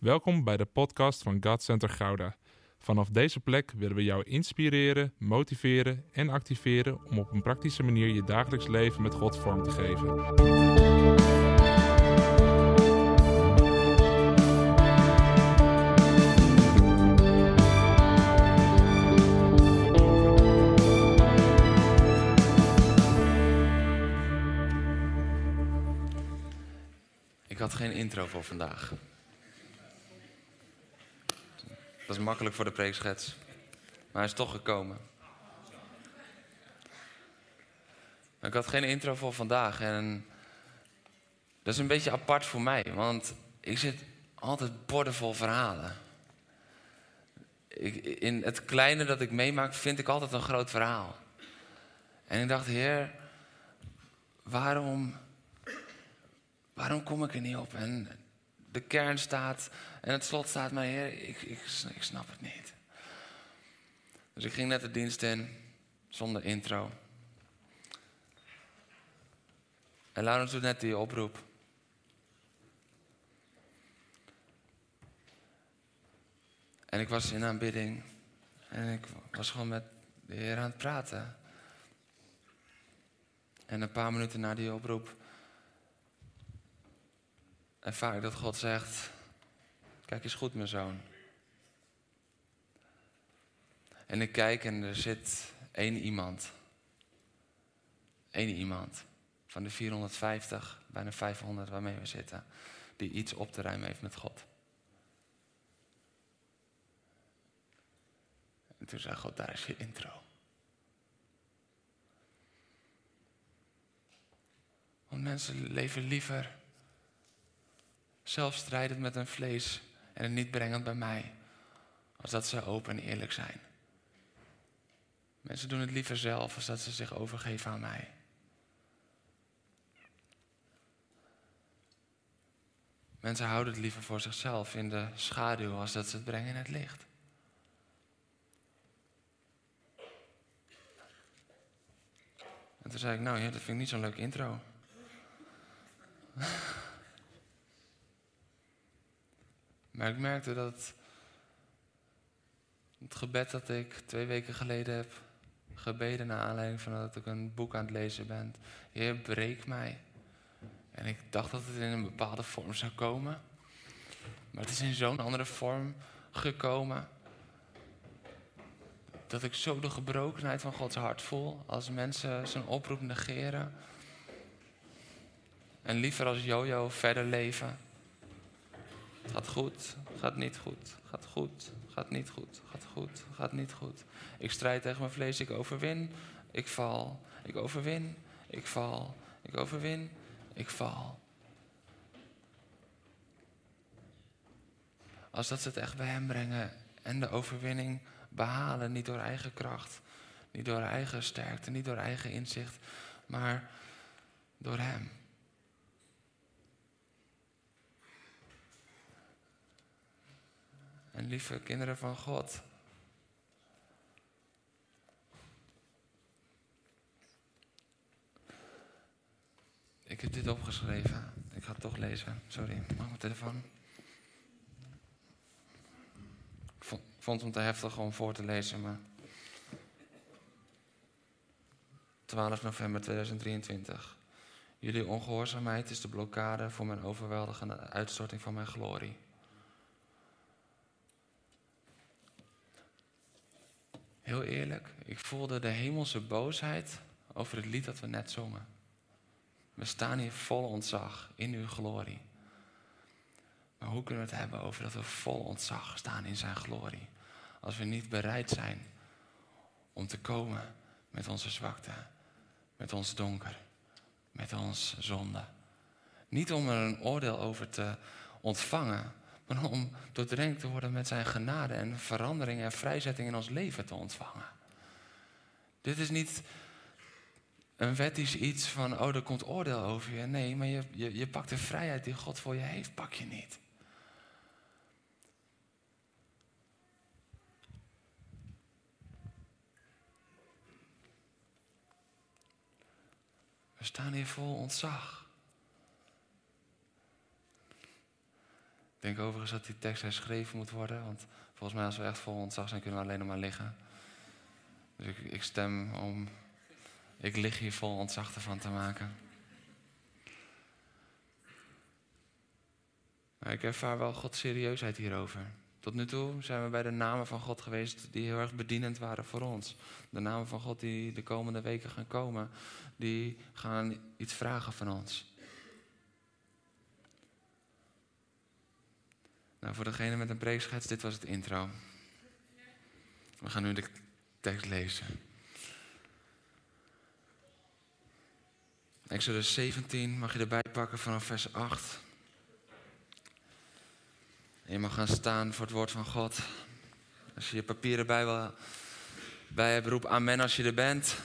Welkom bij de podcast van God Center Gouda. Vanaf deze plek willen we jou inspireren, motiveren en activeren om op een praktische manier je dagelijks leven met God vorm te geven. Ik had geen intro voor vandaag. Dat is makkelijk voor de preekschets. Maar hij is toch gekomen. Ik had geen intro voor vandaag. En dat is een beetje apart voor mij. Want ik zit altijd bordevol verhalen. In het kleine dat ik meemaak vind ik altijd een groot verhaal. En ik dacht, heer, waarom waarom kom ik er niet op? En de kern staat en het slot staat, maar heer, ik, ik, ik snap het niet. Dus ik ging net de dienst in, zonder intro. En Laurens doet net die oproep. En ik was in aanbidding. En ik was gewoon met de Heer aan het praten. En een paar minuten na die oproep ervaar ik dat God zegt: Kijk eens goed, mijn zoon. En ik kijk en er zit één iemand. Eén iemand van de 450, bijna 500 waarmee we zitten, die iets op te ruimen heeft met God. En toen zei God: Daar is je intro. Want mensen leven liever zelf strijdend met hun vlees en het niet brengend bij mij, als dat ze open en eerlijk zijn. Mensen doen het liever zelf als dat ze zich overgeven aan mij. Mensen houden het liever voor zichzelf in de schaduw als dat ze het brengen in het licht. En toen zei ik, nou ja, dat vind ik niet zo'n leuk intro. Maar ik merkte dat het gebed dat ik twee weken geleden heb gebeden naar aanleiding van dat ik een boek aan het lezen ben. Heer, breek mij. En ik dacht dat het in een bepaalde vorm zou komen. Maar het is in zo'n andere vorm gekomen. Dat ik zo de gebrokenheid van Gods hart voel als mensen zijn oproep negeren. En liever als jojo verder leven. Gaat goed, gaat niet goed, gaat goed, gaat niet goed, gaat goed, gaat niet goed. Ik strijd tegen mijn vlees, ik overwin, ik val, ik overwin, ik val, ik overwin, ik val. Als dat ze het echt bij hem brengen en de overwinning behalen, niet door eigen kracht, niet door eigen sterkte, niet door eigen inzicht, maar door hem. En lieve kinderen van God. Ik heb dit opgeschreven. Ik ga het toch lezen. Sorry, mag mijn telefoon? Ik vond het te heftig om voor te lezen, maar... 12 november 2023. Jullie ongehoorzaamheid is de blokkade voor mijn overweldigende uitstorting van mijn glorie. Heel eerlijk, ik voelde de hemelse boosheid over het lied dat we net zongen. We staan hier vol ontzag in uw glorie. Maar hoe kunnen we het hebben over dat we vol ontzag staan in zijn glorie? Als we niet bereid zijn om te komen met onze zwakte, met ons donker, met ons zonde. Niet om er een oordeel over te ontvangen, maar om doordrenkt te worden met zijn genade en verandering en vrijzetting in ons leven te ontvangen. Dit is niet een wettisch iets van, oh, er komt oordeel over je. Nee, maar je, je, je pakt de vrijheid die God voor je heeft, pak je niet. We staan hier vol ontzag. Ik denk overigens dat die tekst herschreven moet worden, want volgens mij als we echt vol ontzag zijn, kunnen we alleen nog maar liggen. Dus ik, ik stem om, ik lig hier vol ontzag ervan te maken. Ik ervaar wel Gods serieusheid hierover. Tot nu toe zijn we bij de namen van God geweest die heel erg bedienend waren voor ons. De namen van God die de komende weken gaan komen, die gaan iets vragen van ons. Nou, voor degene met een preekschets, dit was het intro. We gaan nu de tekst lezen. Exodus 17 mag je erbij pakken vanaf vers 8. En je mag gaan staan voor het woord van God. Als je je papieren bij, wil, bij hebt, roep amen als je er bent.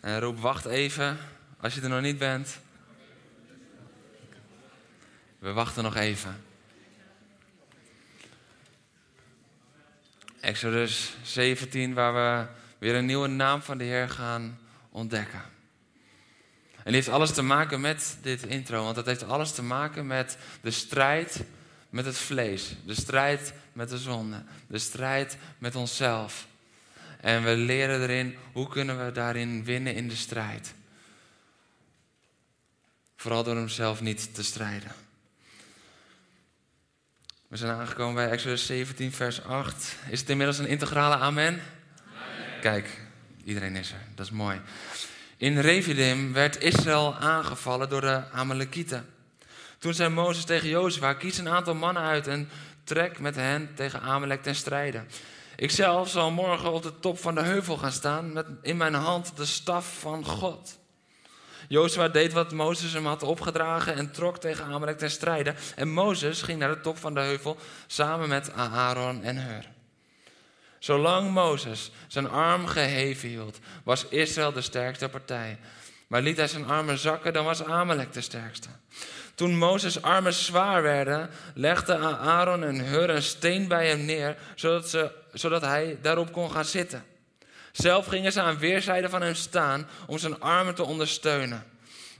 En roep wacht even als je er nog niet bent. We wachten nog even. Exodus 17, waar we weer een nieuwe naam van de Heer gaan ontdekken. En die heeft alles te maken met dit intro, want dat heeft alles te maken met de strijd met het vlees, de strijd met de zonde, de strijd met onszelf. En we leren erin hoe kunnen we daarin winnen in de strijd. Vooral door hem zelf niet te strijden. We zijn aangekomen bij Exodus 17, vers 8. Is het inmiddels een integrale amen? amen? Kijk, iedereen is er. Dat is mooi. In Revidim werd Israël aangevallen door de Amalekieten. Toen zei Mozes tegen Jozua, kies een aantal mannen uit en trek met hen tegen Amalek ten strijde. Ikzelf zal morgen op de top van de heuvel gaan staan met in mijn hand de staf van God. Jozua deed wat Mozes hem had opgedragen en trok tegen Amalek ten strijde. En Mozes ging naar de top van de heuvel samen met Aaron en Hur. Zolang Mozes zijn arm geheven hield, was Israël de sterkste partij. Maar liet hij zijn armen zakken, dan was Amalek de sterkste. Toen Mozes' armen zwaar werden, legde Aaron en Hur een steen bij hem neer, zodat, ze, zodat hij daarop kon gaan zitten. Zelf gingen ze aan weerszijden van hem staan om zijn armen te ondersteunen.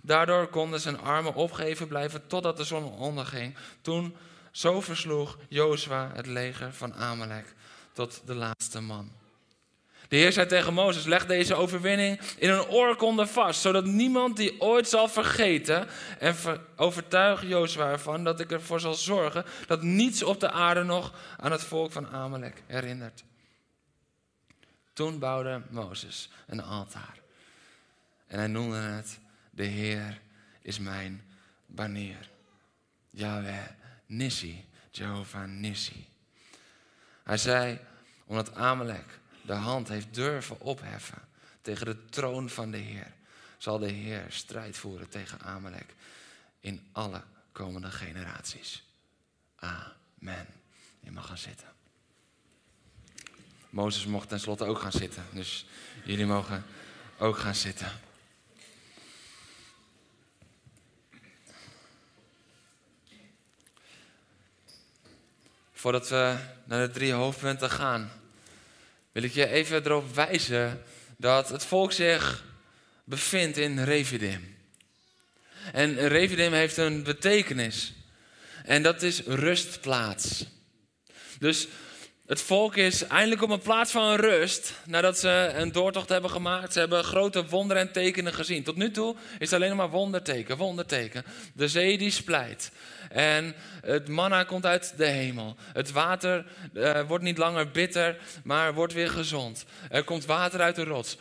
Daardoor konden zijn armen opgeheven blijven totdat de zon onderging. Toen zo versloeg Jozua het leger van Amalek tot de laatste man. De Heer zei tegen Mozes: Leg deze overwinning in een oorkonde vast, zodat niemand die ooit zal vergeten. En overtuig Jozua ervan dat ik ervoor zal zorgen dat niets op de aarde nog aan het volk van Amalek herinnert. Toen bouwde Mozes een altaar. En hij noemde het: De Heer is mijn banier. Yahweh Nissi, Jehovah Nissi. Hij zei, omdat Amalek de hand heeft durven opheffen tegen de troon van de Heer, zal de Heer strijd voeren tegen Amalek in alle komende generaties. Amen. Je mag gaan zitten. Mozes mocht tenslotte ook gaan zitten, dus jullie mogen ook gaan zitten. Voordat we naar de drie hoofdpunten gaan, wil ik je even erop wijzen dat het volk zich bevindt in Revidim. En Revidim heeft een betekenis. En dat is rustplaats. Dus het volk is eindelijk op een plaats van rust nadat ze een doortocht hebben gemaakt. Ze hebben grote wonderen en tekenen gezien. Tot nu toe is het alleen maar wonderteken, wonderteken. De zee die splijt. En het manna komt uit de hemel. Het water uh, wordt niet langer bitter, maar wordt weer gezond. Er komt water uit de rots.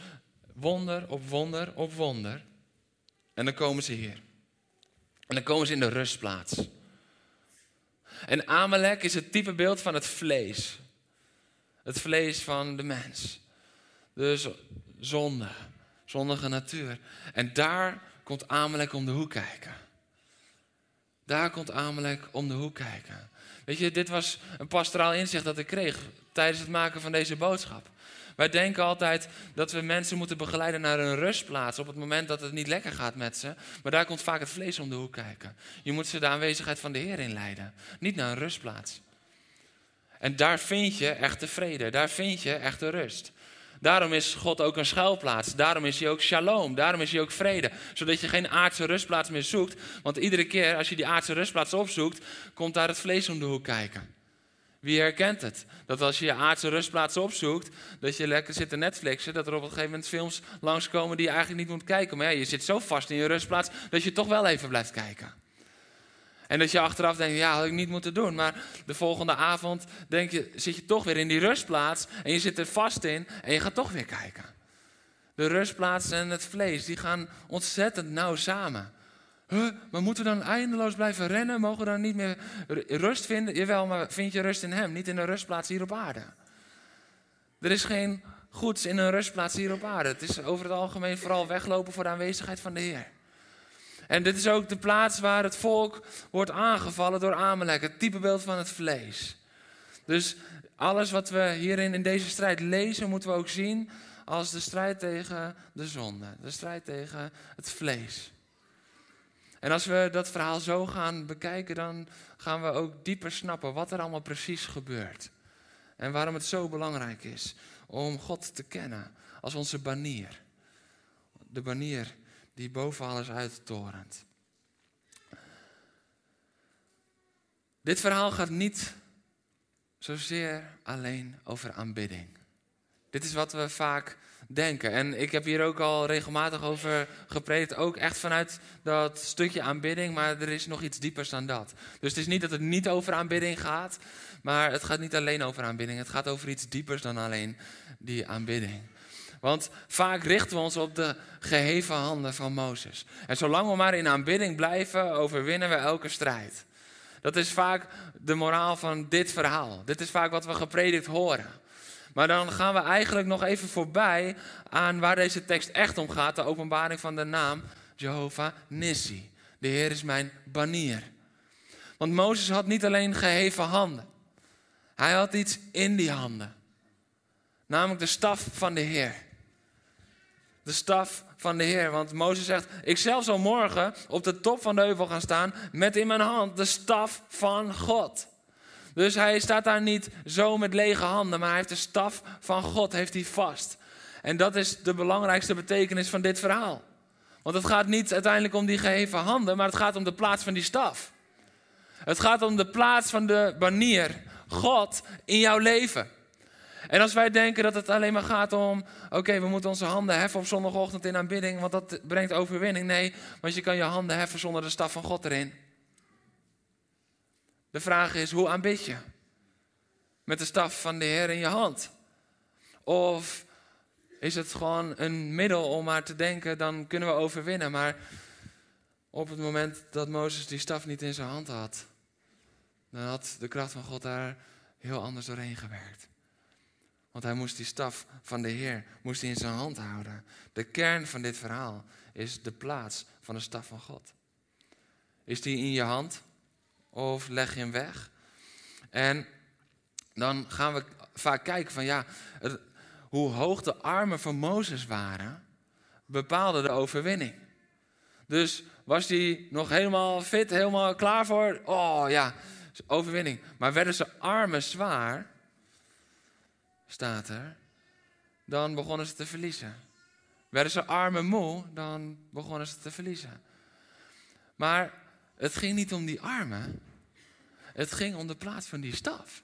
Wonder op wonder op wonder. En dan komen ze hier. En dan komen ze in de rustplaats. En Amalek is het type beeld van het vlees. Het vlees van de mens. Dus zonde, zondige natuur. En daar komt Amalek om de hoek kijken. Daar komt Amalek om de hoek kijken. Weet je, dit was een pastoraal inzicht dat ik kreeg tijdens het maken van deze boodschap. Wij denken altijd dat we mensen moeten begeleiden naar een rustplaats op het moment dat het niet lekker gaat met ze. Maar daar komt vaak het vlees om de hoek kijken. Je moet ze de aanwezigheid van de Heer inleiden, niet naar een rustplaats. En daar vind je echte vrede, daar vind je echte rust. Daarom is God ook een schuilplaats. Daarom is hij ook shalom. Daarom is hij ook vrede. Zodat je geen aardse rustplaats meer zoekt. Want iedere keer als je die aardse rustplaats opzoekt, komt daar het vlees om de hoek kijken. Wie herkent het? Dat als je je aardse rustplaats opzoekt, dat je lekker zit te Netflixen, dat er op een gegeven moment films langskomen die je eigenlijk niet moet kijken. Maar je zit zo vast in je rustplaats dat je toch wel even blijft kijken. En dat je achteraf denkt, ja, had ik niet moeten doen. Maar de volgende avond denk je, zit je toch weer in die rustplaats en je zit er vast in en je gaat toch weer kijken. De rustplaats en het vlees, die gaan ontzettend nauw samen. Maar moeten we dan eindeloos blijven rennen? Mogen we dan niet meer rust vinden? Jawel, maar vind je rust in Hem, niet in een rustplaats hier op aarde. Er is geen goeds in een rustplaats hier op aarde. Het is over het algemeen vooral weglopen voor de aanwezigheid van de Heer. En dit is ook de plaats waar het volk wordt aangevallen door Amalek, het typebeeld van het vlees. Dus alles wat we hierin in deze strijd lezen, moeten we ook zien als de strijd tegen de zonde, de strijd tegen het vlees. En als we dat verhaal zo gaan bekijken, dan gaan we ook dieper snappen wat er allemaal precies gebeurt. En waarom het zo belangrijk is om God te kennen als onze banier. De banier die boven alles uittorent. Dit verhaal gaat niet zozeer alleen over aanbidding. Dit is wat we vaak denken. En ik heb hier ook al regelmatig over gepredikt. Ook echt vanuit dat stukje aanbidding. Maar er is nog iets diepers dan dat. Dus het is niet dat het niet over aanbidding gaat. Maar het gaat niet alleen over aanbidding. Het gaat over iets diepers dan alleen die aanbidding. Want vaak richten we ons op de geheven handen van Mozes. En zolang we maar in aanbidding blijven, overwinnen we elke strijd. Dat is vaak de moraal van dit verhaal. Dit is vaak wat we gepredikt horen. Maar dan gaan we eigenlijk nog even voorbij aan waar deze tekst echt om gaat. De openbaring van de naam Jehovah Nissi. De Heer is mijn banier. Want Mozes had niet alleen geheven handen. Hij had iets in die handen. Namelijk de staf van de Heer. De staf van de Heer. Want Mozes zegt: Ik zelf zal morgen op de top van de heuvel gaan staan. Met in mijn hand de staf van God. Dus hij staat daar niet zo met lege handen, maar hij heeft de staf van God heeft hij vast. En dat is de belangrijkste betekenis van dit verhaal. Want het gaat niet uiteindelijk om die geheven handen, maar het gaat om de plaats van die staf. Het gaat om de plaats van de banier, God, in jouw leven. En als wij denken dat het alleen maar gaat om, oké, we moeten onze handen heffen op zondagochtend in aanbidding, want dat brengt overwinning. Nee, want je kan je handen heffen zonder de staf van God erin. De vraag is, hoe aanbid je? Met de staf van de Heer in je hand? Of is het gewoon een middel om maar te denken, dan kunnen we overwinnen. Maar op het moment dat Mozes die staf niet in zijn hand had, dan had de kracht van God daar heel anders doorheen gewerkt. Want hij moest die staf van de Heer moest hij in zijn hand houden. De kern van dit verhaal is de plaats van de staf van God. Is die in je hand? Of leg je hem weg? En dan gaan we vaak kijken van ja, hoe hoog de armen van Mozes waren, bepaalde de overwinning. Dus was hij nog helemaal fit, helemaal klaar voor? Oh ja, overwinning. Maar werden zijn armen zwaar, staat er, dan begonnen ze te verliezen. Werden ze armen moe, dan begonnen ze te verliezen. Maar het ging niet om die armen. Het ging om de plaats van die staf.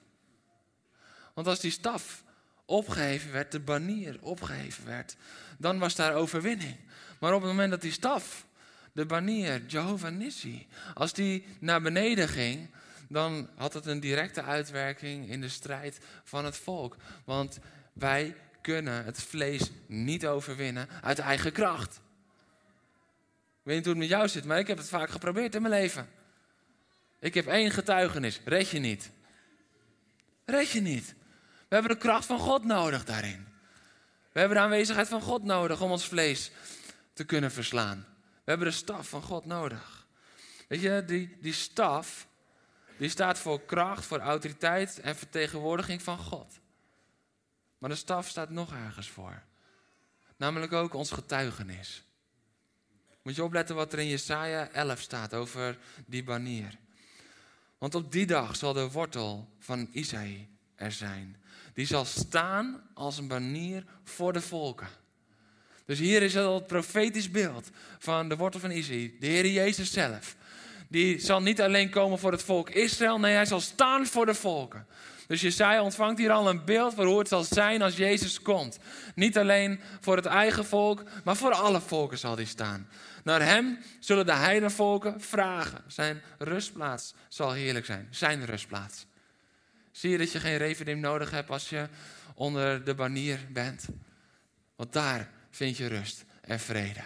Want als die staf opgeheven werd, de banier opgeheven werd, dan was daar overwinning. Maar op het moment dat die staf, de banier, Jehovah Nissi, als die naar beneden ging, dan had het een directe uitwerking in de strijd van het volk. Want wij kunnen het vlees niet overwinnen uit eigen kracht. Ik weet niet hoe het met jou zit, maar ik heb het vaak geprobeerd in mijn leven. Ik heb één getuigenis. Red je niet. Red je niet. We hebben de kracht van God nodig daarin. We hebben de aanwezigheid van God nodig om ons vlees te kunnen verslaan. We hebben de staf van God nodig. Weet je, die, die staf, die staat voor kracht, voor autoriteit en vertegenwoordiging van God. Maar de staf staat nog ergens voor. Namelijk ook ons getuigenis. Moet je opletten wat er in Jesaja 11 staat over die banier. Want op die dag zal de wortel van Isaïe er zijn. Die zal staan als een banier voor de volken. Dus hier is al het profetisch beeld van de wortel van Isaïe, de Heer Jezus zelf. Die zal niet alleen komen voor het volk Israël, nee, hij zal staan voor de volken. Dus Jesaja ontvangt hier al een beeld van hoe het zal zijn als Jezus komt. Niet alleen voor het eigen volk, maar voor alle volken zal hij staan. Naar hem zullen de heidenvolken vragen. Zijn rustplaats zal heerlijk zijn. Zijn rustplaats. Zie je dat je geen referendum nodig hebt als je onder de banier bent? Want daar vind je rust en vrede.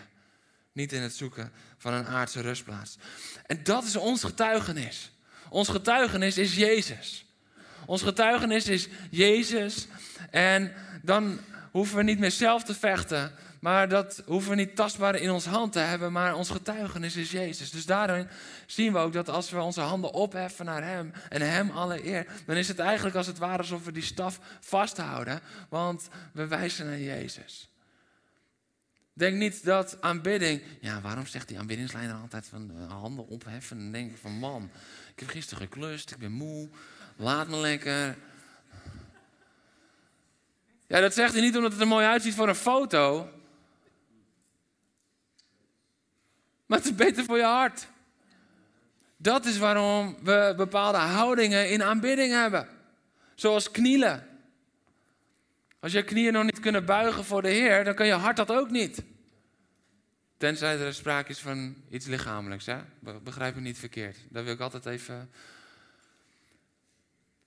Niet in het zoeken van een aardse rustplaats. En dat is ons getuigenis. Ons getuigenis is Jezus. Ons getuigenis is Jezus. En dan hoeven we niet meer zelf te vechten. Maar dat hoeven we niet tastbaar in ons hand te hebben. Maar ons getuigenis is Jezus. Dus daarin zien we ook dat als we onze handen opheffen naar Hem. En Hem alle eer. Dan is het eigenlijk als het ware alsof we die staf vasthouden. Want we wijzen naar Jezus. Denk niet dat aanbidding. Ja, waarom zegt die aanbiddingsleider altijd van uh, handen opheffen? Dan denk van man, ik heb gisteren geklust, ik ben moe, laat me lekker. Ja, dat zegt hij niet omdat het er mooi uitziet voor een foto. Maar het is beter voor je hart. Dat is waarom we bepaalde houdingen in aanbidding hebben. Zoals knielen. Als je knieën nog niet kunnen buigen voor de Heer, dan kan je hart dat ook niet. Tenzij er sprake is van iets lichamelijks. Hè? Begrijp me niet verkeerd. Dat wil ik altijd even.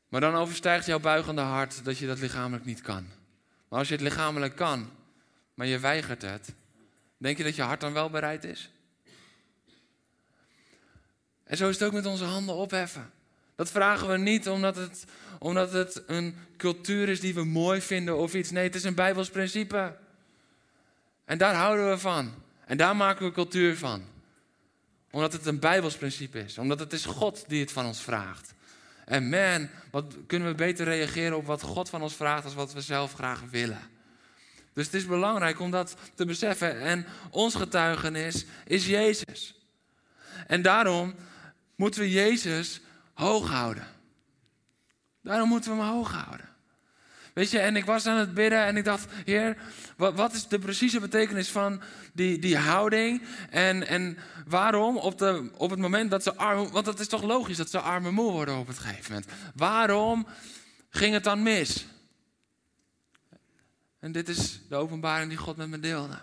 Maar dan overstijgt jouw buigende hart dat je dat lichamelijk niet kan. Maar als je het lichamelijk kan, maar je weigert het, denk je dat je hart dan wel bereid is? En zo is het ook met onze handen opheffen. Dat vragen we niet omdat het, omdat het een cultuur is die we mooi vinden of iets. Nee, het is een Bijbels principe. En daar houden we van. En daar maken we cultuur van. Omdat het een Bijbels principe is. Omdat het is God die het van ons vraagt. En man, wat kunnen we beter reageren op wat God van ons vraagt als wat we zelf graag willen. Dus het is belangrijk om dat te beseffen. En ons getuigenis is Jezus. En daarom moeten we Jezus hoog houden. Daarom moeten we hem hoog houden. Weet je, en ik was aan het bidden en ik dacht, Heer, wat, wat is de precieze betekenis van die, die houding? En, en waarom op, de, op het moment dat ze arm, want het is toch logisch dat ze arm en moe worden op het gegeven moment. Waarom ging het dan mis? En dit is de openbaring die God met me deelde.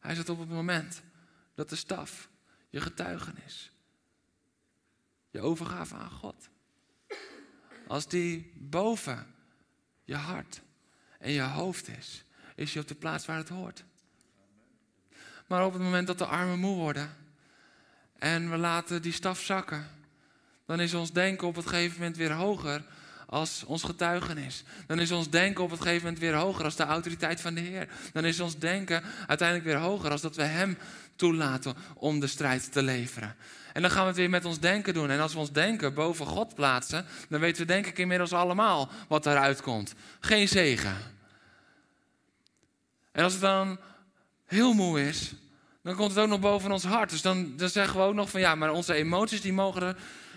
Hij zat op het moment dat de staf, je getuigenis, je overgave aan God, als die boven je hart en je hoofd is, is je op de plaats waar het hoort. Maar op het moment dat de armen moe worden en we laten die staf zakken, dan is ons denken op het gegeven moment weer hoger als ons getuigenis. Dan is ons denken op het gegeven moment weer hoger als de autoriteit van de Heer. Dan is ons denken uiteindelijk weer hoger als dat we Hem toelaten om de strijd te leveren. En dan gaan we het weer met ons denken doen. En als we ons denken boven God plaatsen, dan weten we denk ik inmiddels allemaal wat eruit komt. Geen zegen. En als het dan heel moe is, dan komt het ook nog boven ons hart. Dus dan, dan zeggen we ook nog van ja, maar onze emoties die mogen er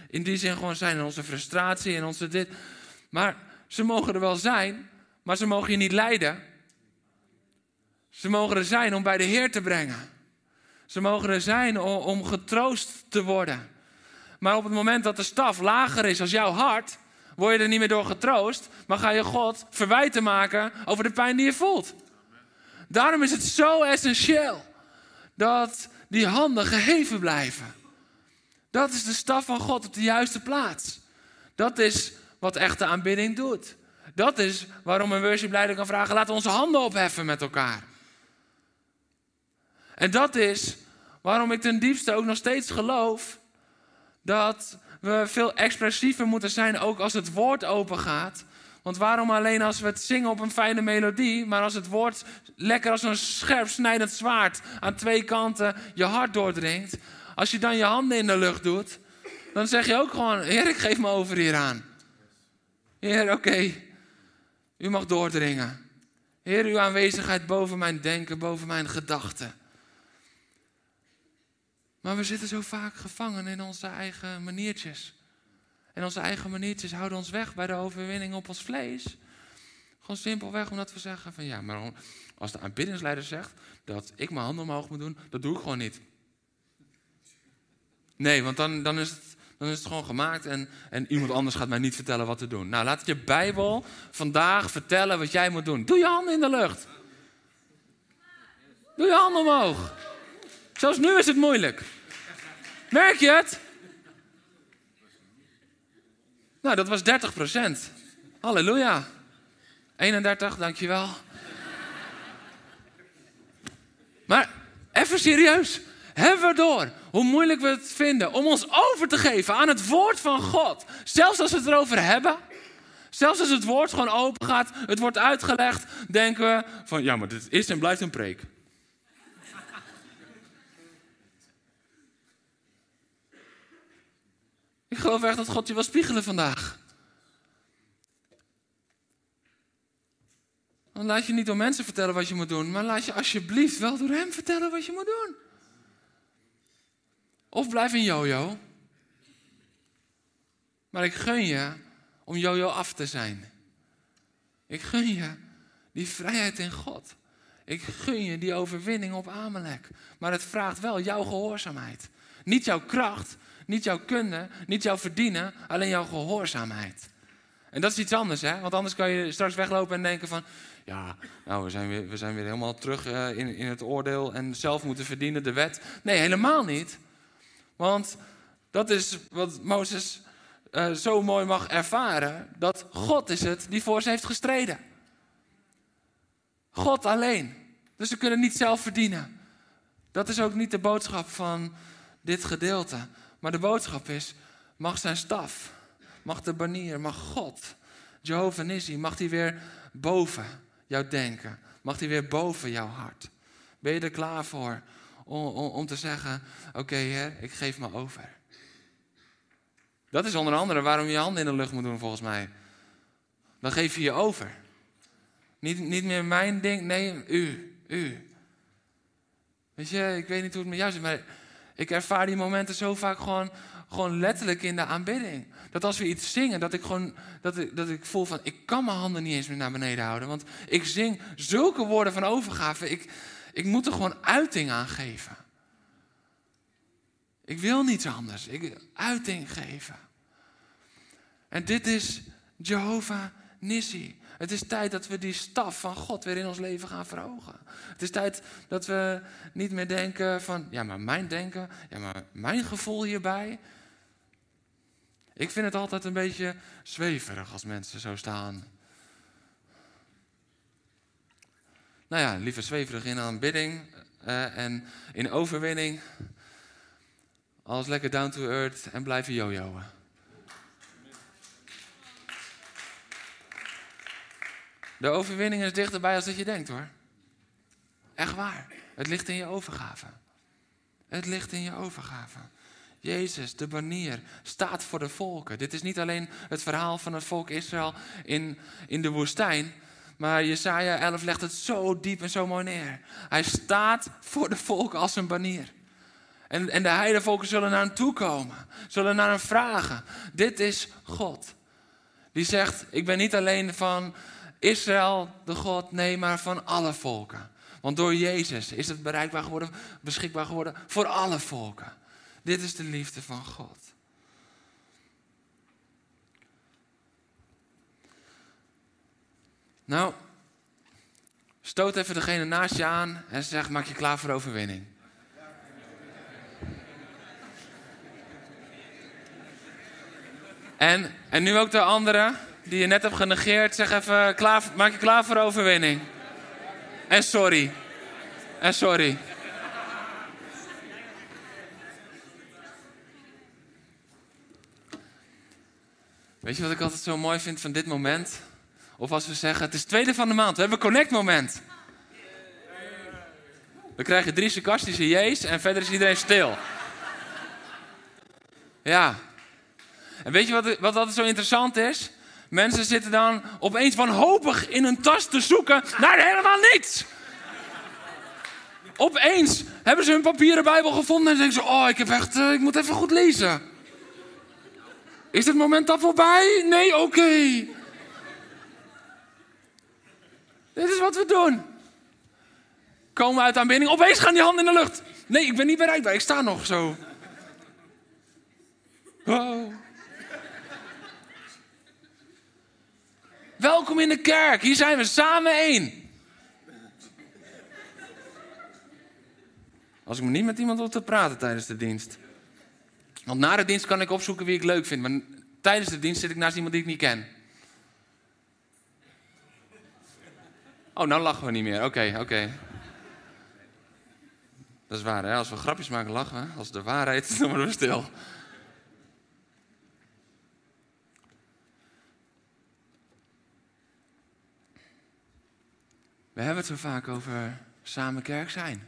in die zin gewoon zijn. En onze frustratie en onze dit. Maar ze mogen er wel zijn, maar ze mogen je niet leiden. Ze mogen er zijn om bij de Heer te brengen. Ze mogen er zijn om getroost te worden. Maar op het moment dat de staf lager is als jouw hart, word je er niet meer door getroost, maar ga je God verwijten maken over de pijn die je voelt. Daarom is het zo essentieel dat die handen geheven blijven. Dat is de staf van God op de juiste plaats. Dat is wat echte aanbidding doet. Dat is waarom een worshipleider kan vragen: laten we onze handen opheffen met elkaar. En dat is waarom ik ten diepste ook nog steeds geloof dat we veel expressiever moeten zijn, ook als het woord open gaat. Want waarom alleen als we het zingen op een fijne melodie, maar als het woord lekker als een scherp snijdend zwaard aan twee kanten je hart doordringt, als je dan je handen in de lucht doet, dan zeg je ook gewoon: Heer, ik geef me over hier aan. Heer, oké, u mag doordringen. Heer, uw aanwezigheid boven mijn denken, boven mijn gedachten. Maar we zitten zo vaak gevangen in onze eigen maniertjes. En onze eigen maniertjes houden ons weg bij de overwinning op ons vlees. Gewoon simpelweg omdat we zeggen van ja, maar als de aanbiddingsleider zegt dat ik mijn handen omhoog moet doen, dat doe ik gewoon niet. Nee, want dan, dan, is, het, dan is het gewoon gemaakt en, en iemand anders gaat mij niet vertellen wat te doen. Nou, laat je Bijbel vandaag vertellen wat jij moet doen. Doe je handen in de lucht. Doe je handen omhoog. Zelfs nu is het moeilijk. Merk je het? Nou, dat was 30 procent. Halleluja. 31, dankjewel. Maar even serieus. Hebben we door hoe moeilijk we het vinden om ons over te geven aan het woord van God? Zelfs als we het erover hebben. Zelfs als het woord gewoon open gaat, het wordt uitgelegd, denken we van ja, maar dit is en blijft een preek. Ik geloof echt dat God je wil spiegelen vandaag. Dan laat je niet door mensen vertellen wat je moet doen, maar laat je alsjeblieft wel door Hem vertellen wat je moet doen. Of blijf in jojo. Maar ik gun je om jojo af te zijn. Ik gun je die vrijheid in God. Ik gun je die overwinning op Amalek. Maar het vraagt wel jouw gehoorzaamheid. Niet jouw kracht, niet jouw kunde, niet jouw verdienen, alleen jouw gehoorzaamheid. En dat is iets anders, hè? Want anders kan je straks weglopen en denken van... Ja, nou, we zijn weer, we zijn weer helemaal terug uh, in, in het oordeel en zelf moeten verdienen, de wet. Nee, helemaal niet. Want dat is wat Mozes uh, zo mooi mag ervaren. Dat God is het die voor ze heeft gestreden. God alleen. Dus ze kunnen niet zelf verdienen. Dat is ook niet de boodschap van dit gedeelte. Maar de boodschap is, mag zijn staf, mag de banier, mag God, Jehovah Nissi, mag hij weer boven jouw denken? Mag hij weer boven jouw hart? Ben je er klaar voor om, om, te zeggen, oké ik geef me over. Dat is onder andere waarom je je handen in de lucht moet doen volgens mij. Dan geef je je over. Niet, niet meer mijn ding, nee, u, u. Weet je, ik weet niet hoe het met jou zit, maar ik ervaar die momenten zo vaak gewoon, gewoon letterlijk in de aanbidding. Dat als we iets zingen, dat ik gewoon dat ik, dat ik voel van ik kan mijn handen niet eens meer naar beneden houden. Want ik zing zulke woorden van overgave. Ik, ik moet er gewoon uiting aan geven. Ik wil niets anders. Ik uiting geven. En dit is Jehovah Nissi. Het is tijd dat we die staf van God weer in ons leven gaan verhogen. Het is tijd dat we niet meer denken van, ja maar mijn denken, ja maar mijn gevoel hierbij. Ik vind het altijd een beetje zweverig als mensen zo staan. Nou ja, liever zweverig in aanbidding uh, en in overwinning. Als lekker down to earth en blijven jojoen. De overwinning is dichterbij als dat je denkt hoor. Echt waar. Het ligt in je overgave. Het ligt in je overgave. Jezus, de banier, staat voor de volken. Dit is niet alleen het verhaal van het volk Israël in, in de woestijn. Maar Jesaja 11 legt het zo diep en zo mooi neer. Hij staat voor de volken als een banier. En, en de heidevolken zullen naar hem toe komen. Zullen naar hem vragen. Dit is God. Die zegt, ik ben niet alleen van Israël de God, nee, maar van alle volken. Want door Jezus is het bereikbaar geworden, beschikbaar geworden voor alle volken. Dit is de liefde van God. Nou, stoot even degene naast je aan en zeg: maak je klaar voor overwinning. En, en nu ook de andere die je net hebt genegeerd. Zeg even, klaar, maak je klaar voor overwinning. En sorry. En sorry. Weet je wat ik altijd zo mooi vind van dit moment? Of als we zeggen, het is tweede van de maand, we hebben een connect moment. We krijgen drie sarcastische jees en verder is iedereen stil. Ja. En weet je wat, wat altijd zo interessant is? Mensen zitten dan opeens wanhopig in hun tas te zoeken naar helemaal niets. Opeens hebben ze hun papieren Bijbel gevonden en denken ze: Oh, ik heb echt, eh, ik moet even goed lezen. Is het moment al voorbij? Nee, oké. Dit is wat we doen. Komen we uit aanbidding. Opeens gaan die handen in de lucht. Nee, ik ben niet bereikbaar. Ik sta nog zo. Welkom in de kerk. Hier zijn we samen één. Als ik me niet met iemand op te praten tijdens de dienst. Want na de dienst kan ik opzoeken wie ik leuk vind. Maar tijdens de dienst zit ik naast iemand die ik niet ken. Oh, nou lachen we niet meer. Oké, oké. Dat is waar, hè? Als we grapjes maken, lachen we. Als de waarheid, dan worden we stil. We hebben het zo vaak over samen kerk zijn.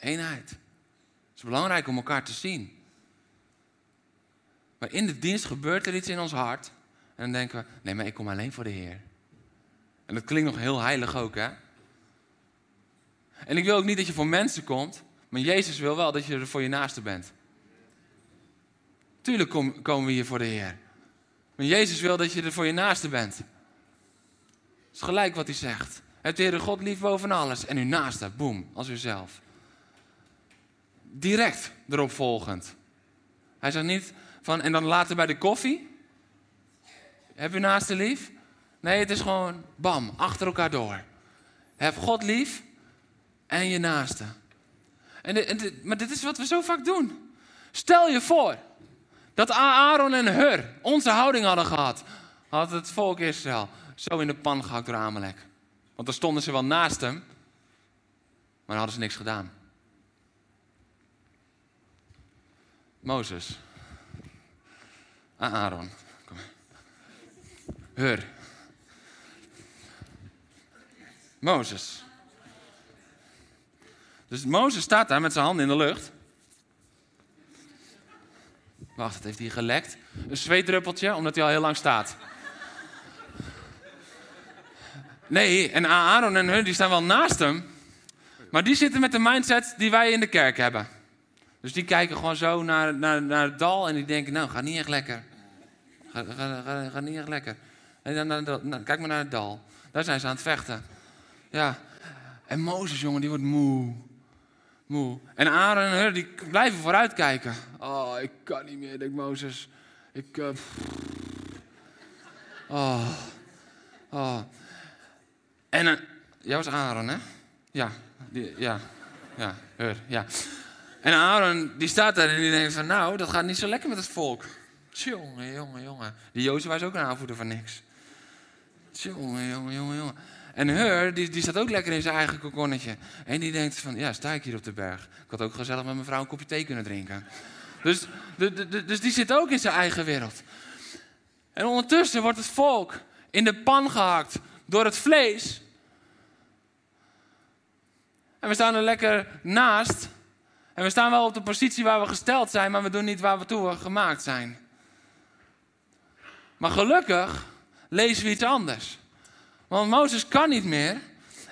Eenheid. Het is belangrijk om elkaar te zien. Maar in de dienst gebeurt er iets in ons hart. En dan denken we, nee, maar ik kom alleen voor de Heer. En dat klinkt nog heel heilig ook, hè? En ik wil ook niet dat je voor mensen komt, maar Jezus wil wel dat je er voor je naaste bent. Tuurlijk komen we hier voor de Heer. Maar Jezus wil dat je er voor je naaste bent. Dat is gelijk wat hij zegt. Het Heere God lief boven alles en uw naaste, boem, als uzelf. Direct erop volgend. Hij zegt niet van, en dan later bij de koffie. Heb u naaste lief? Nee, het is gewoon bam, achter elkaar door. Heb God lief en je naaste. En, maar dit is wat we zo vaak doen. Stel je voor dat Aaron en Hur onze houding hadden gehad. Had het volk Israël zo in de pan gehakt door Amalek. Want dan stonden ze wel naast hem, maar dan hadden ze niks gedaan. Mozes. Aaron. Kom Hur. Mozes. Dus Mozes staat daar met zijn handen in de lucht. Wacht, het heeft hij gelekt. Een zweetdruppeltje, omdat hij al heel lang staat. Nee, en Aaron en hun die staan wel naast hem. Maar die zitten met de mindset die wij in de kerk hebben. Dus die kijken gewoon zo naar, naar, naar het dal en die denken, nou, gaat niet echt lekker. Gaat, gaat, niet echt lekker. En dan, kijk maar naar het dal. Daar zijn ze aan het vechten. Ja. En Mozes, jongen, die wordt moe. Moe. En Aaron en die blijven vooruitkijken. Oh, ik kan niet meer, denkt Mozes. Ik... Uh, oh. Oh. En... Uh, jij was Aaron, hè? Ja. Die, ja. Ja. Hur, ja. En Aaron, die staat daar en die denkt van... Nou, dat gaat niet zo lekker met het volk. Jongen, jongen, jongen. Die Jozef was ook een aanvoerder van niks. Jongen, jongen, jongen, jongen. En Hur, die, die staat ook lekker in zijn eigen kokonnetje. En die denkt van, ja, sta ik hier op de berg. Ik had ook gezellig met mijn vrouw een kopje thee kunnen drinken. Dus, de, dus die zit ook in zijn eigen wereld. En ondertussen wordt het volk in de pan gehakt door het vlees. En we staan er lekker naast. En we staan wel op de positie waar we gesteld zijn, maar we doen niet waar we toe gemaakt zijn. Maar gelukkig lezen we iets anders. Want Mozes kan niet meer.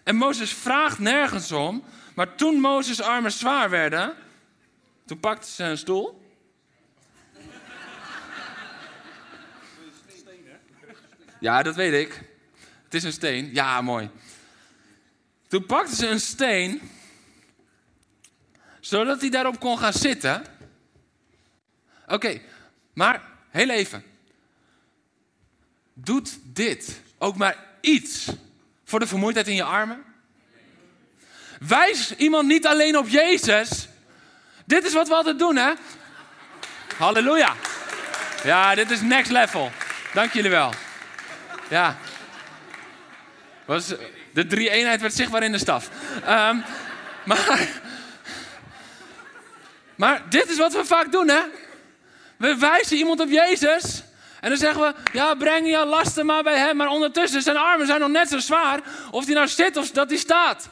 En Mozes vraagt nergens om. Maar toen Mozes' armen zwaar werden, toen pakte ze een stoel. Ja, dat weet ik. Het is een steen. Ja, mooi. Toen pakte ze een steen, zodat hij daarop kon gaan zitten. Oké, maar heel even. Doet dit ook maar iets voor de vermoeidheid in je armen? Wijs iemand niet alleen op Jezus. Dit is wat we altijd doen, hè? Halleluja. Ja, dit is next level. Dank jullie wel. Ja. Was, de drie eenheid werd zichtbaar in de staf. Um, maar, maar dit is wat we vaak doen, hè? We wijzen iemand op Jezus. En dan zeggen we, ja, breng je lasten maar bij hem. Maar ondertussen, zijn armen zijn nog net zo zwaar. Of hij nou zit of dat hij staat.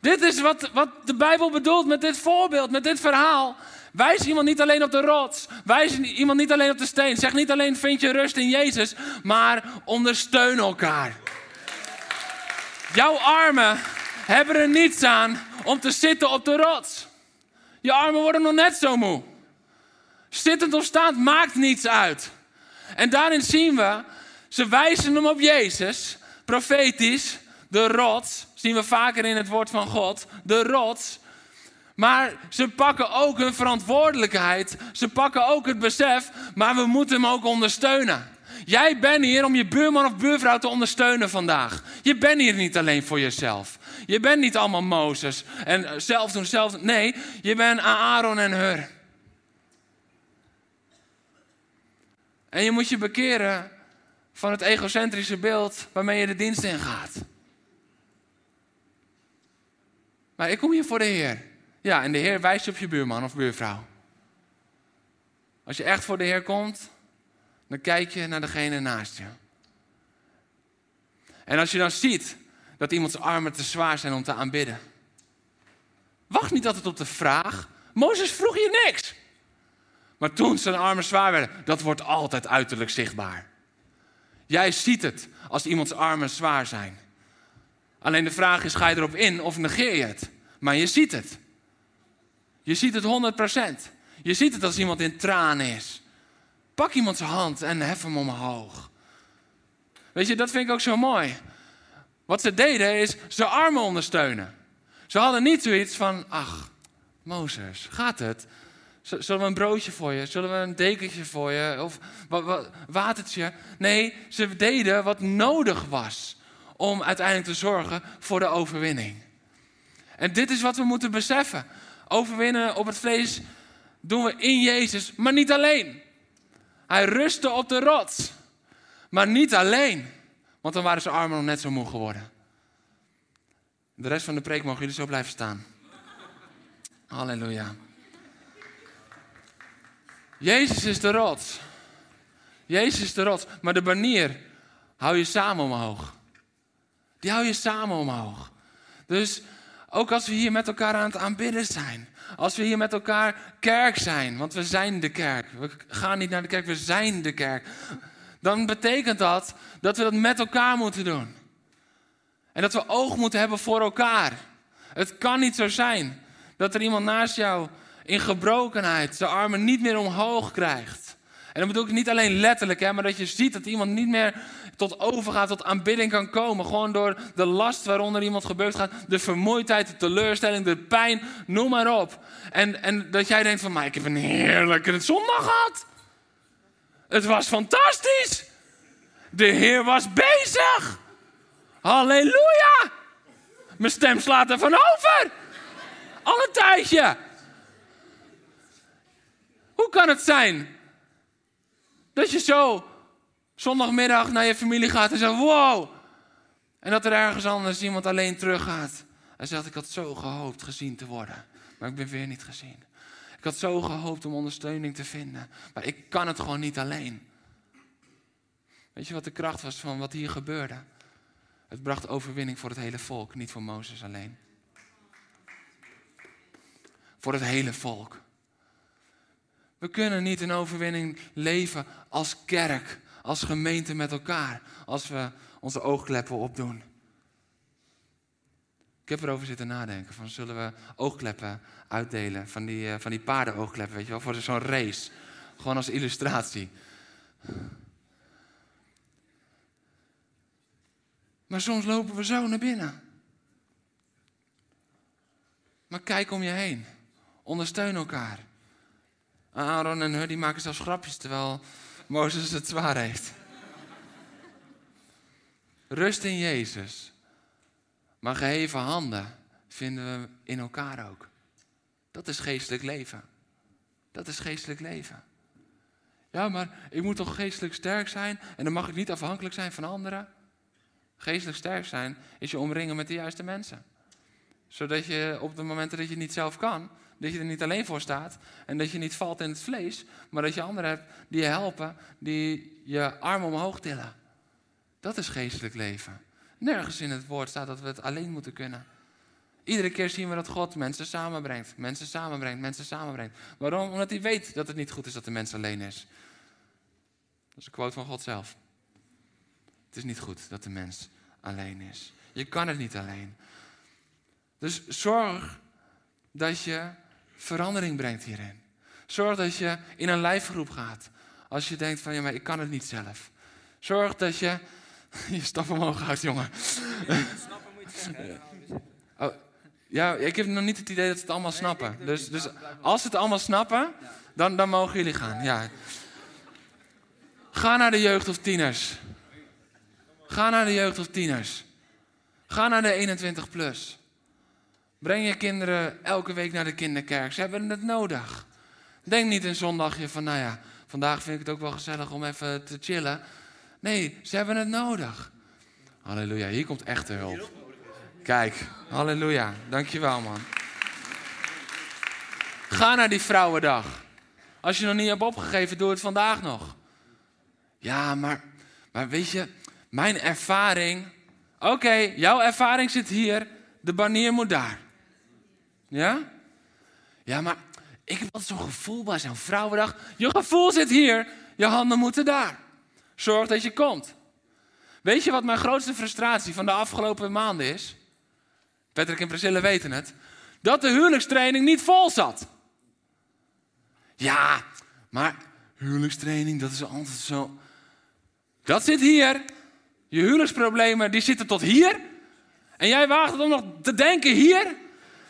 Dit is wat, wat de Bijbel bedoelt met dit voorbeeld, met dit verhaal. Wijs iemand niet alleen op de rots. Wijs iemand niet alleen op de steen. Zeg niet alleen vind je rust in Jezus. Maar ondersteun elkaar. Jouw armen hebben er niets aan om te zitten op de rots. Je armen worden nog net zo moe. Zittend of staand maakt niets uit. En daarin zien we, ze wijzen hem op Jezus, profetisch, de rots, zien we vaker in het woord van God, de rots. Maar ze pakken ook hun verantwoordelijkheid, ze pakken ook het besef, maar we moeten hem ook ondersteunen. Jij bent hier om je buurman of buurvrouw te ondersteunen vandaag. Je bent hier niet alleen voor jezelf. Je bent niet allemaal Mozes en zelf doen, zelf. Nee, je bent Aaron en Hur. En je moet je bekeren van het egocentrische beeld waarmee je de dienst in gaat. Maar ik kom hier voor de Heer. Ja, en de Heer wijst je op je buurman of buurvrouw. Als je echt voor de Heer komt, dan kijk je naar degene naast je. En als je dan ziet dat iemands armen te zwaar zijn om te aanbidden. Wacht niet altijd op de vraag. Mozes vroeg je niks. Maar toen zijn armen zwaar werden, dat wordt altijd uiterlijk zichtbaar. Jij ziet het als iemands armen zwaar zijn. Alleen de vraag is, ga je erop in of negeer je het? Maar je ziet het. Je ziet het 100%. Je ziet het als iemand in tranen is. Pak iemands hand en hef hem omhoog. Weet je, dat vind ik ook zo mooi. Wat ze deden is ze armen ondersteunen. Ze hadden niet zoiets van, ach, Mozes, gaat het? Zullen we een broodje voor je? Zullen we een dekentje voor je? Of wat, watertje? Nee, ze deden wat nodig was om uiteindelijk te zorgen voor de overwinning. En dit is wat we moeten beseffen. Overwinnen op het vlees doen we in Jezus, maar niet alleen. Hij rustte op de rots, maar niet alleen. Want dan waren zijn armen nog net zo moe geworden. De rest van de preek mogen jullie zo blijven staan. Halleluja. Jezus is de rots. Jezus is de rots. Maar de banier hou je samen omhoog. Die hou je samen omhoog. Dus ook als we hier met elkaar aan het aanbidden zijn. Als we hier met elkaar kerk zijn. Want we zijn de kerk. We gaan niet naar de kerk, we zijn de kerk. Dan betekent dat dat we dat met elkaar moeten doen. En dat we oog moeten hebben voor elkaar. Het kan niet zo zijn dat er iemand naast jou in gebrokenheid zijn armen niet meer omhoog krijgt. En dan bedoel ik niet alleen letterlijk, hè, maar dat je ziet dat iemand niet meer tot overgaat, tot aanbidding kan komen. Gewoon door de last waaronder iemand gebeurd gaat, de vermoeidheid, de teleurstelling, de pijn, noem maar op. En, en dat jij denkt van, maar ik heb een heerlijke zondag gehad. Het was fantastisch. De Heer was bezig. Halleluja. Mijn stem slaat er van over. Al een tijdje. Hoe kan het zijn dat je zo zondagmiddag naar je familie gaat en zegt: Wow! En dat er ergens anders iemand alleen teruggaat en zegt: Ik had zo gehoopt gezien te worden, maar ik ben weer niet gezien. Ik had zo gehoopt om ondersteuning te vinden, maar ik kan het gewoon niet alleen. Weet je wat de kracht was van wat hier gebeurde? Het bracht overwinning voor het hele volk, niet voor Mozes alleen. Voor het hele volk. We kunnen niet in overwinning leven als kerk, als gemeente met elkaar, als we onze oogkleppen opdoen. Ik heb erover zitten nadenken. Van zullen we oogkleppen uitdelen? Van die, uh, van die paardenoogkleppen, weet je wel, voor zo'n race. Gewoon als illustratie. Maar soms lopen we zo naar binnen. Maar kijk om je heen. Ondersteun elkaar. Aaron en Hur die maken zelfs grapjes terwijl Mozes het zwaar heeft. Rust in Jezus. Maar geheven handen vinden we in elkaar ook. Dat is geestelijk leven. Dat is geestelijk leven. Ja, maar ik moet toch geestelijk sterk zijn en dan mag ik niet afhankelijk zijn van anderen. Geestelijk sterk zijn is je omringen met de juiste mensen. Zodat je op de momenten dat je niet zelf kan, dat je er niet alleen voor staat en dat je niet valt in het vlees, maar dat je anderen hebt die je helpen, die je arm omhoog tillen. Dat is geestelijk leven. Nergens in het woord staat dat we het alleen moeten kunnen. Iedere keer zien we dat God mensen samenbrengt, mensen samenbrengt, mensen samenbrengt. Waarom? Omdat hij weet dat het niet goed is dat de mens alleen is. Dat is een quote van God zelf. Het is niet goed dat de mens alleen is. Je kan het niet alleen. Dus zorg dat je verandering brengt hierin. Zorg dat je in een lijfgroep gaat. Als je denkt van, ja, maar ik kan het niet zelf. Zorg dat je... Je stap omhoog uit, jongen. Snappen moet je zeggen. Oh, ja, ik heb nog niet het idee dat ze het allemaal snappen. Dus, dus als ze het allemaal snappen, dan, dan mogen jullie gaan. Ja. Ga naar de jeugd of tieners. Ga naar de jeugd of tieners. Ga naar de 21 plus. Breng je kinderen elke week naar de kinderkerk. Ze hebben het nodig. Denk niet een zondagje van, nou ja, vandaag vind ik het ook wel gezellig om even te chillen. Nee, ze hebben het nodig. Halleluja, hier komt echte hulp. Kijk, halleluja. Dankjewel, man. Ga naar die vrouwendag. Als je nog niet hebt opgegeven, doe het vandaag nog. Ja, maar, maar weet je, mijn ervaring. Oké, jouw ervaring zit hier, de banier moet daar. Ja? Ja, maar ik heb altijd zo'n gevoel bij zo'n vrouwendag. Je gevoel zit hier, je handen moeten daar. Zorg dat je komt. Weet je wat mijn grootste frustratie van de afgelopen maanden is? Patrick en Priscilla weten het. Dat de huwelijkstraining niet vol zat. Ja, maar huwelijkstraining, dat is altijd zo. Dat zit hier. Je huwelijksproblemen, die zitten tot hier. En jij waagt het om nog te denken hier.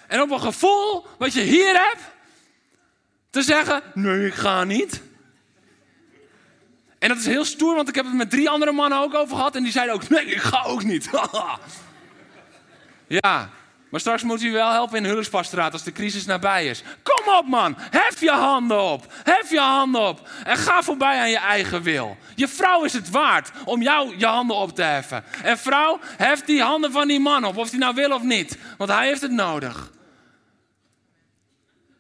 En op een gevoel wat je hier hebt. Te zeggen, nee, ik ga niet. En dat is heel stoer, want ik heb het met drie andere mannen ook over gehad. En die zeiden ook, nee, ik ga ook niet. ja, maar straks moet u wel helpen in huwelijkspastoraat als de crisis nabij is. Kom op man, hef je handen op. Hef je handen op. En ga voorbij aan je eigen wil. Je vrouw is het waard om jou je handen op te heffen. En vrouw, hef die handen van die man op, of hij nou wil of niet. Want hij heeft het nodig.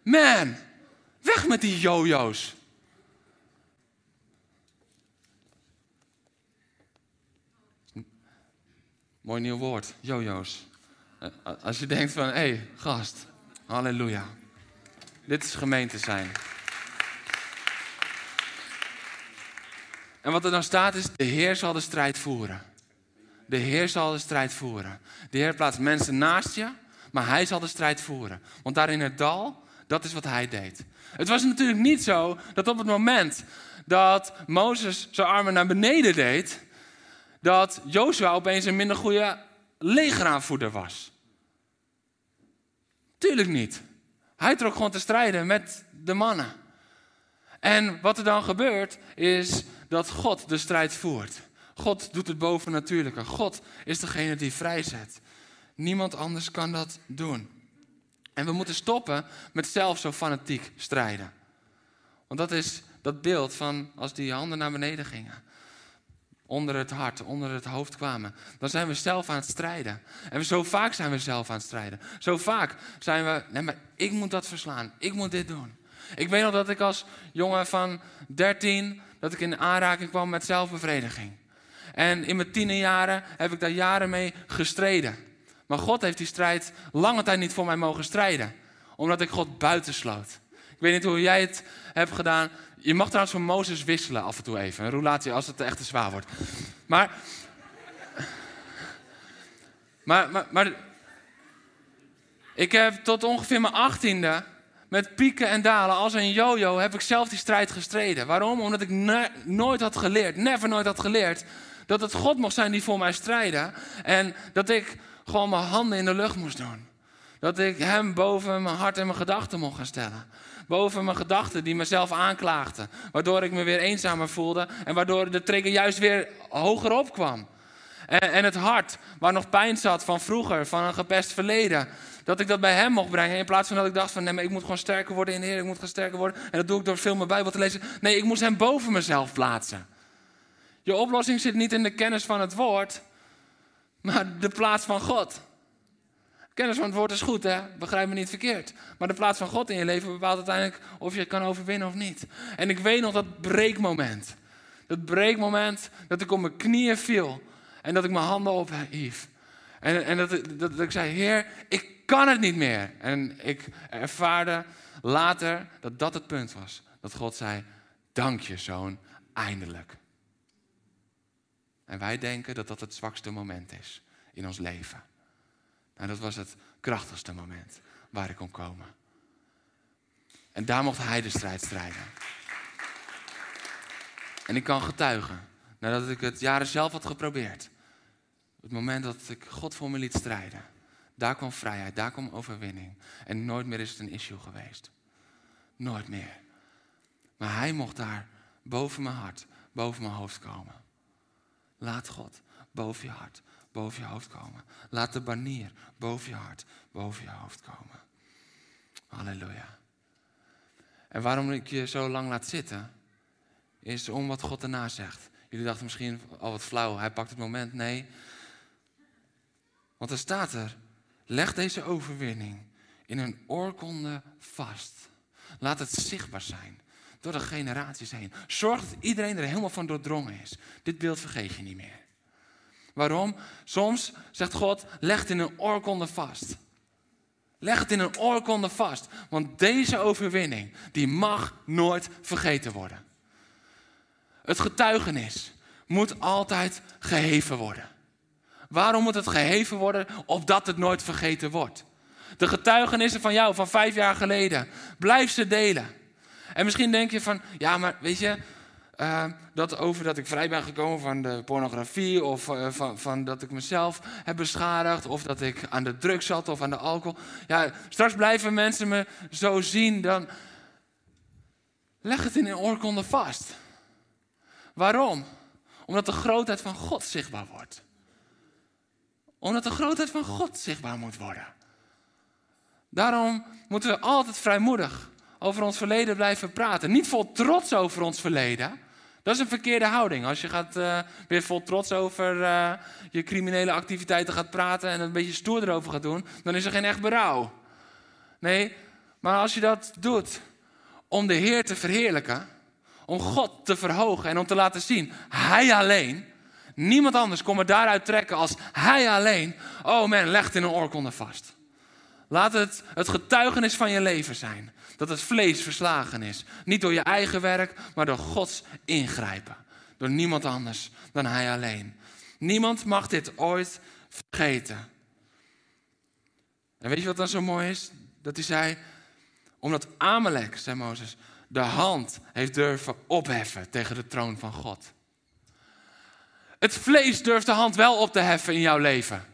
Man, weg met die jojo's. Mooi nieuw woord, jojo's. Eh, Als je denkt van, hé, hey, gast, halleluja. Dit is gemeente zijn. En wat er dan staat is, de Heer zal de strijd voeren. De Heer zal de strijd voeren. De Heer plaatst mensen naast je, maar Hij zal de strijd voeren. Want daar in het dal, dat is wat Hij deed. Het was natuurlijk niet zo dat op het moment dat Mozes zijn armen naar beneden deed, dat Jozua opeens een minder goede legeraanvoerder was. Tuurlijk niet. Hij trok gewoon te strijden met de mannen. En wat er dan gebeurt, is dat God de strijd voert. God doet het bovennatuurlijke. God is degene die vrijzet. Niemand anders kan dat doen. En we moeten stoppen met zelf zo fanatiek strijden. Want dat is dat beeld van als die handen naar beneden gingen. Onder het hart, onder het hoofd kwamen. Dan zijn we zelf aan het strijden. En zo vaak zijn we zelf aan het strijden. Zo vaak zijn we, nee maar ik moet dat verslaan. Ik moet dit doen. Ik weet nog dat ik als jongen van 13, dat ik in aanraking kwam met zelfbevrediging. En in mijn tienerjaren heb ik daar jaren mee gestreden. Maar God heeft die strijd lange tijd niet voor mij mogen strijden. Omdat ik God buitensloot. Ik weet niet hoe jij het hebt gedaan. Je mag trouwens van Mozes wisselen af en toe even. Een roulatie als het echt te zwaar wordt. Maar, maar, maar, ik heb tot ongeveer mijn achttiende met pieken en dalen als een jojo heb ik zelf die strijd gestreden. Waarom? Omdat ik nooit had geleerd, never nooit had geleerd, dat het God mocht zijn die voor mij strijden. En dat ik gewoon mijn handen in de lucht moest doen. Dat ik hem boven mijn hart en mijn gedachten mocht gaan stellen. Boven mijn gedachten die mezelf aanklaagden. Waardoor ik me weer eenzamer voelde. En waardoor de trigger juist weer hoger opkwam. En, en het hart, waar nog pijn zat van vroeger, van een gepest verleden. Dat ik dat bij hem mocht brengen. In plaats van dat ik dacht van nee, maar ik moet gewoon sterker worden in de Heer. Ik moet gewoon sterker worden. En dat doe ik door veel mijn Bijbel te lezen. Nee, ik moest hem boven mezelf plaatsen. Je oplossing zit niet in de kennis van het woord. Maar de plaats van God. Kennis van het woord is goed, hè? Begrijp me niet verkeerd. Maar de plaats van God in je leven bepaalt uiteindelijk of je het kan overwinnen of niet. En ik weet nog dat breekmoment. Dat breekmoment dat ik op mijn knieën viel. En dat ik mijn handen ophief. En, en dat, dat, dat ik zei, Heer, ik kan het niet meer. En ik ervaarde later dat dat het punt was. Dat God zei, dank je zoon, eindelijk. En wij denken dat dat het zwakste moment is in ons leven. En dat was het krachtigste moment waar ik kon komen. En daar mocht hij de strijd strijden. En ik kan getuigen, nadat ik het jaren zelf had geprobeerd. Het moment dat ik God voor me liet strijden. Daar kwam vrijheid, daar kwam overwinning. En nooit meer is het een issue geweest. Nooit meer. Maar hij mocht daar boven mijn hart, boven mijn hoofd komen. Laat God boven je hart, boven je hoofd komen. Laat de banier boven je hart, boven je hoofd komen. Halleluja. En waarom ik je zo lang laat zitten, is om wat God daarna zegt. Jullie dachten misschien, al oh, wat flauw, hij pakt het moment. Nee. Want er staat er, leg deze overwinning in een oorkonde vast. Laat het zichtbaar zijn door de generaties heen. Zorg dat iedereen er helemaal van doordrongen is. Dit beeld vergeet je niet meer. Waarom? Soms zegt God, leg het in een oorkonde vast. Leg het in een oorkonde vast. Want deze overwinning, die mag nooit vergeten worden. Het getuigenis moet altijd geheven worden. Waarom moet het geheven worden? Opdat het nooit vergeten wordt. De getuigenissen van jou van vijf jaar geleden, blijf ze delen. En misschien denk je van, ja, maar weet je, uh, dat over dat ik vrij ben gekomen van de pornografie of uh, van, van, dat ik mezelf heb beschadigd of dat ik aan de drugs zat of aan de alcohol. Ja, straks blijven mensen me zo zien, dan leg het in een oorkonde vast. Waarom? Omdat de grootheid van God zichtbaar wordt. Omdat de grootheid van God zichtbaar moet worden. Daarom moeten we altijd vrijmoedig over ons verleden blijven praten. Niet vol trots over ons verleden. Dat is een verkeerde houding. Als je gaat, uh, weer vol trots over uh, je criminele activiteiten gaat praten en een beetje stoer erover gaat doen, dan is er geen echt berouw. Nee, maar als je dat doet om de Heer te verheerlijken, om God te verhogen en om te laten zien, Hij alleen, niemand anders kon me daaruit trekken als Hij alleen. Oh man, leg in een oorkonde vast. Laat het het getuigenis van je leven zijn. Dat het vlees verslagen is. Niet door je eigen werk, maar door Gods ingrijpen. Door niemand anders dan Hij alleen. Niemand mag dit ooit vergeten. En weet je wat dan zo mooi is? Dat hij zei, omdat Amalek, zei Mozes, de hand heeft durven opheffen tegen de troon van God. Het vlees durft de hand wel op te heffen in jouw leven.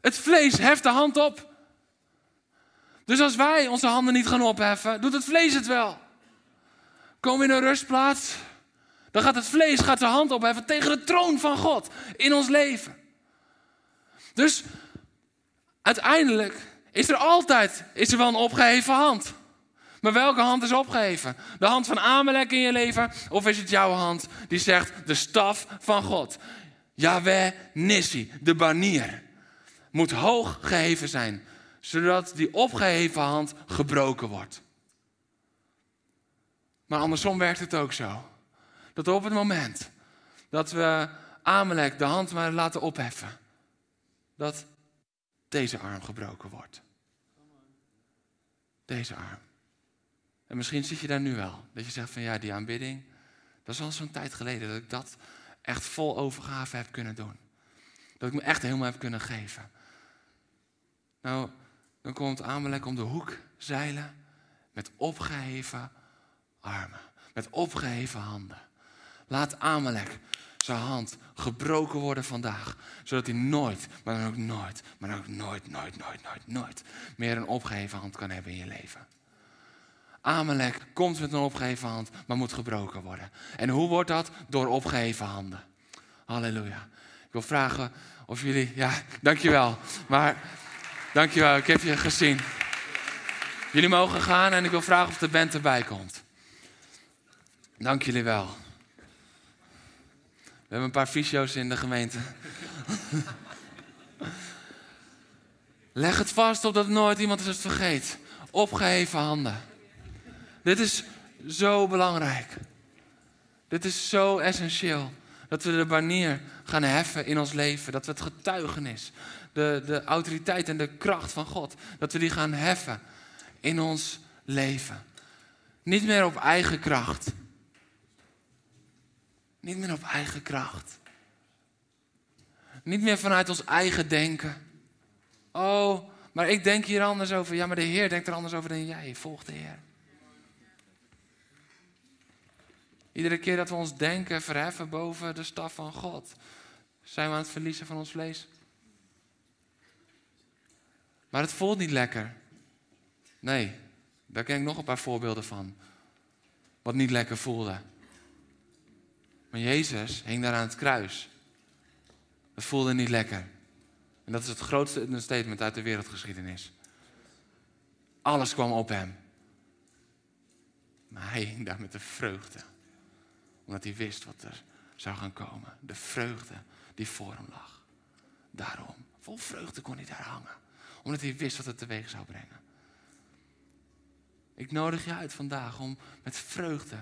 Het vlees heft de hand op. Dus als wij onze handen niet gaan opheffen, doet het vlees het wel. Komen in een rustplaats, dan gaat het vlees gaat zijn hand opheffen tegen de troon van God in ons leven. Dus uiteindelijk is er altijd is er wel een opgeheven hand. Maar welke hand is opgeheven? De hand van Amalek in je leven? Of is het jouw hand die zegt de staf van God? Yahweh Nissi, de banier, moet hoog geheven zijn zodat die opgeheven hand gebroken wordt. Maar andersom werkt het ook zo. Dat op het moment dat we Amalek de hand maar laten opheffen, dat deze arm gebroken wordt. Deze arm. En misschien zit je daar nu wel. Dat je zegt van ja, die aanbidding, dat is al zo'n tijd geleden dat ik dat echt vol overgave heb kunnen doen. Dat ik me echt helemaal heb kunnen geven. Nou, dan komt Amalek om de hoek zeilen met opgeheven armen, met opgeheven handen. Laat Amalek zijn hand gebroken worden vandaag, zodat hij nooit, maar dan ook nooit, maar dan ook nooit, nooit, nooit, nooit, nooit meer een opgeheven hand kan hebben in je leven. Amalek komt met een opgeheven hand, maar moet gebroken worden. En hoe wordt dat? Door opgeheven handen. Halleluja. Ik wil vragen of jullie, ja, dankjewel. Maar Dankjewel, ik heb je gezien. Jullie mogen gaan en ik wil vragen of de band erbij komt. Dank jullie wel. We hebben een paar fysio's in de gemeente. Leg het vast opdat nooit iemand het vergeet. Opgeheven handen. Dit is zo belangrijk. Dit is zo essentieel. Dat we de banier gaan heffen in ons leven. Dat we het getuigenis de, de autoriteit en de kracht van God, dat we die gaan heffen in ons leven. Niet meer op eigen kracht. Niet meer op eigen kracht. Niet meer vanuit ons eigen denken. Oh, maar ik denk hier anders over. Ja, maar de Heer denkt er anders over dan jij. Volg de Heer. Iedere keer dat we ons denken verheffen boven de staf van God, zijn we aan het verliezen van ons vlees. Maar het voelt niet lekker. Nee, daar ken ik nog een paar voorbeelden van. Wat niet lekker voelde. Maar Jezus hing daar aan het kruis. Het voelde niet lekker. En dat is het grootste statement uit de wereldgeschiedenis. Alles kwam op hem. Maar hij hing daar met de vreugde. Omdat hij wist wat er zou gaan komen. De vreugde die voor hem lag. Daarom, vol vreugde kon hij daar hangen. Omdat hij wist wat het teweeg zou brengen. Ik nodig je uit vandaag om met vreugde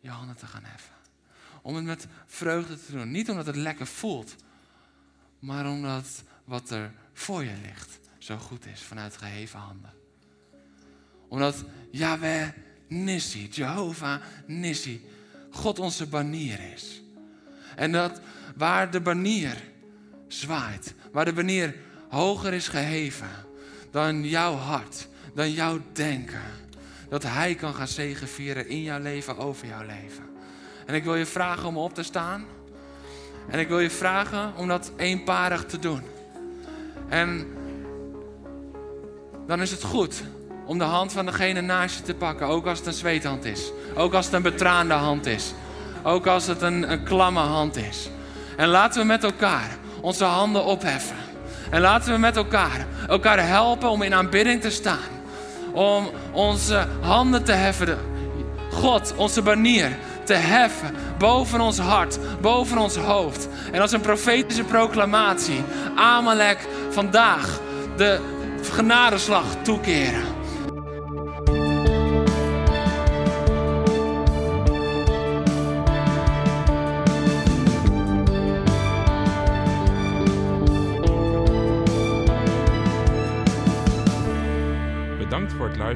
je handen te gaan heffen. Om het met vreugde te doen. Niet omdat het lekker voelt, maar omdat wat er voor je ligt zo goed is vanuit geheven handen. Omdat Yahweh Nissi, Jehovah Nissi, God onze banier is. En dat waar de banier zwaait, waar de banier hoger is geheven dan jouw hart, dan jouw denken, dat Hij kan gaan zegenvieren in jouw leven, over jouw leven. En ik wil je vragen om op te staan. En ik wil je vragen om dat eenparig te doen. En dan is het goed om de hand van degene naast je te pakken, ook als het een zweethand is. Ook als het een betraande hand is. Ook als het een, een klamme hand is. En laten we met elkaar onze handen opheffen. En laten we met elkaar elkaar helpen om in aanbidding te staan. Om onze handen te heffen. God, onze banier, te heffen boven ons hart, boven ons hoofd. En als een profetische proclamatie, Amalek vandaag de genadeslag toekeren.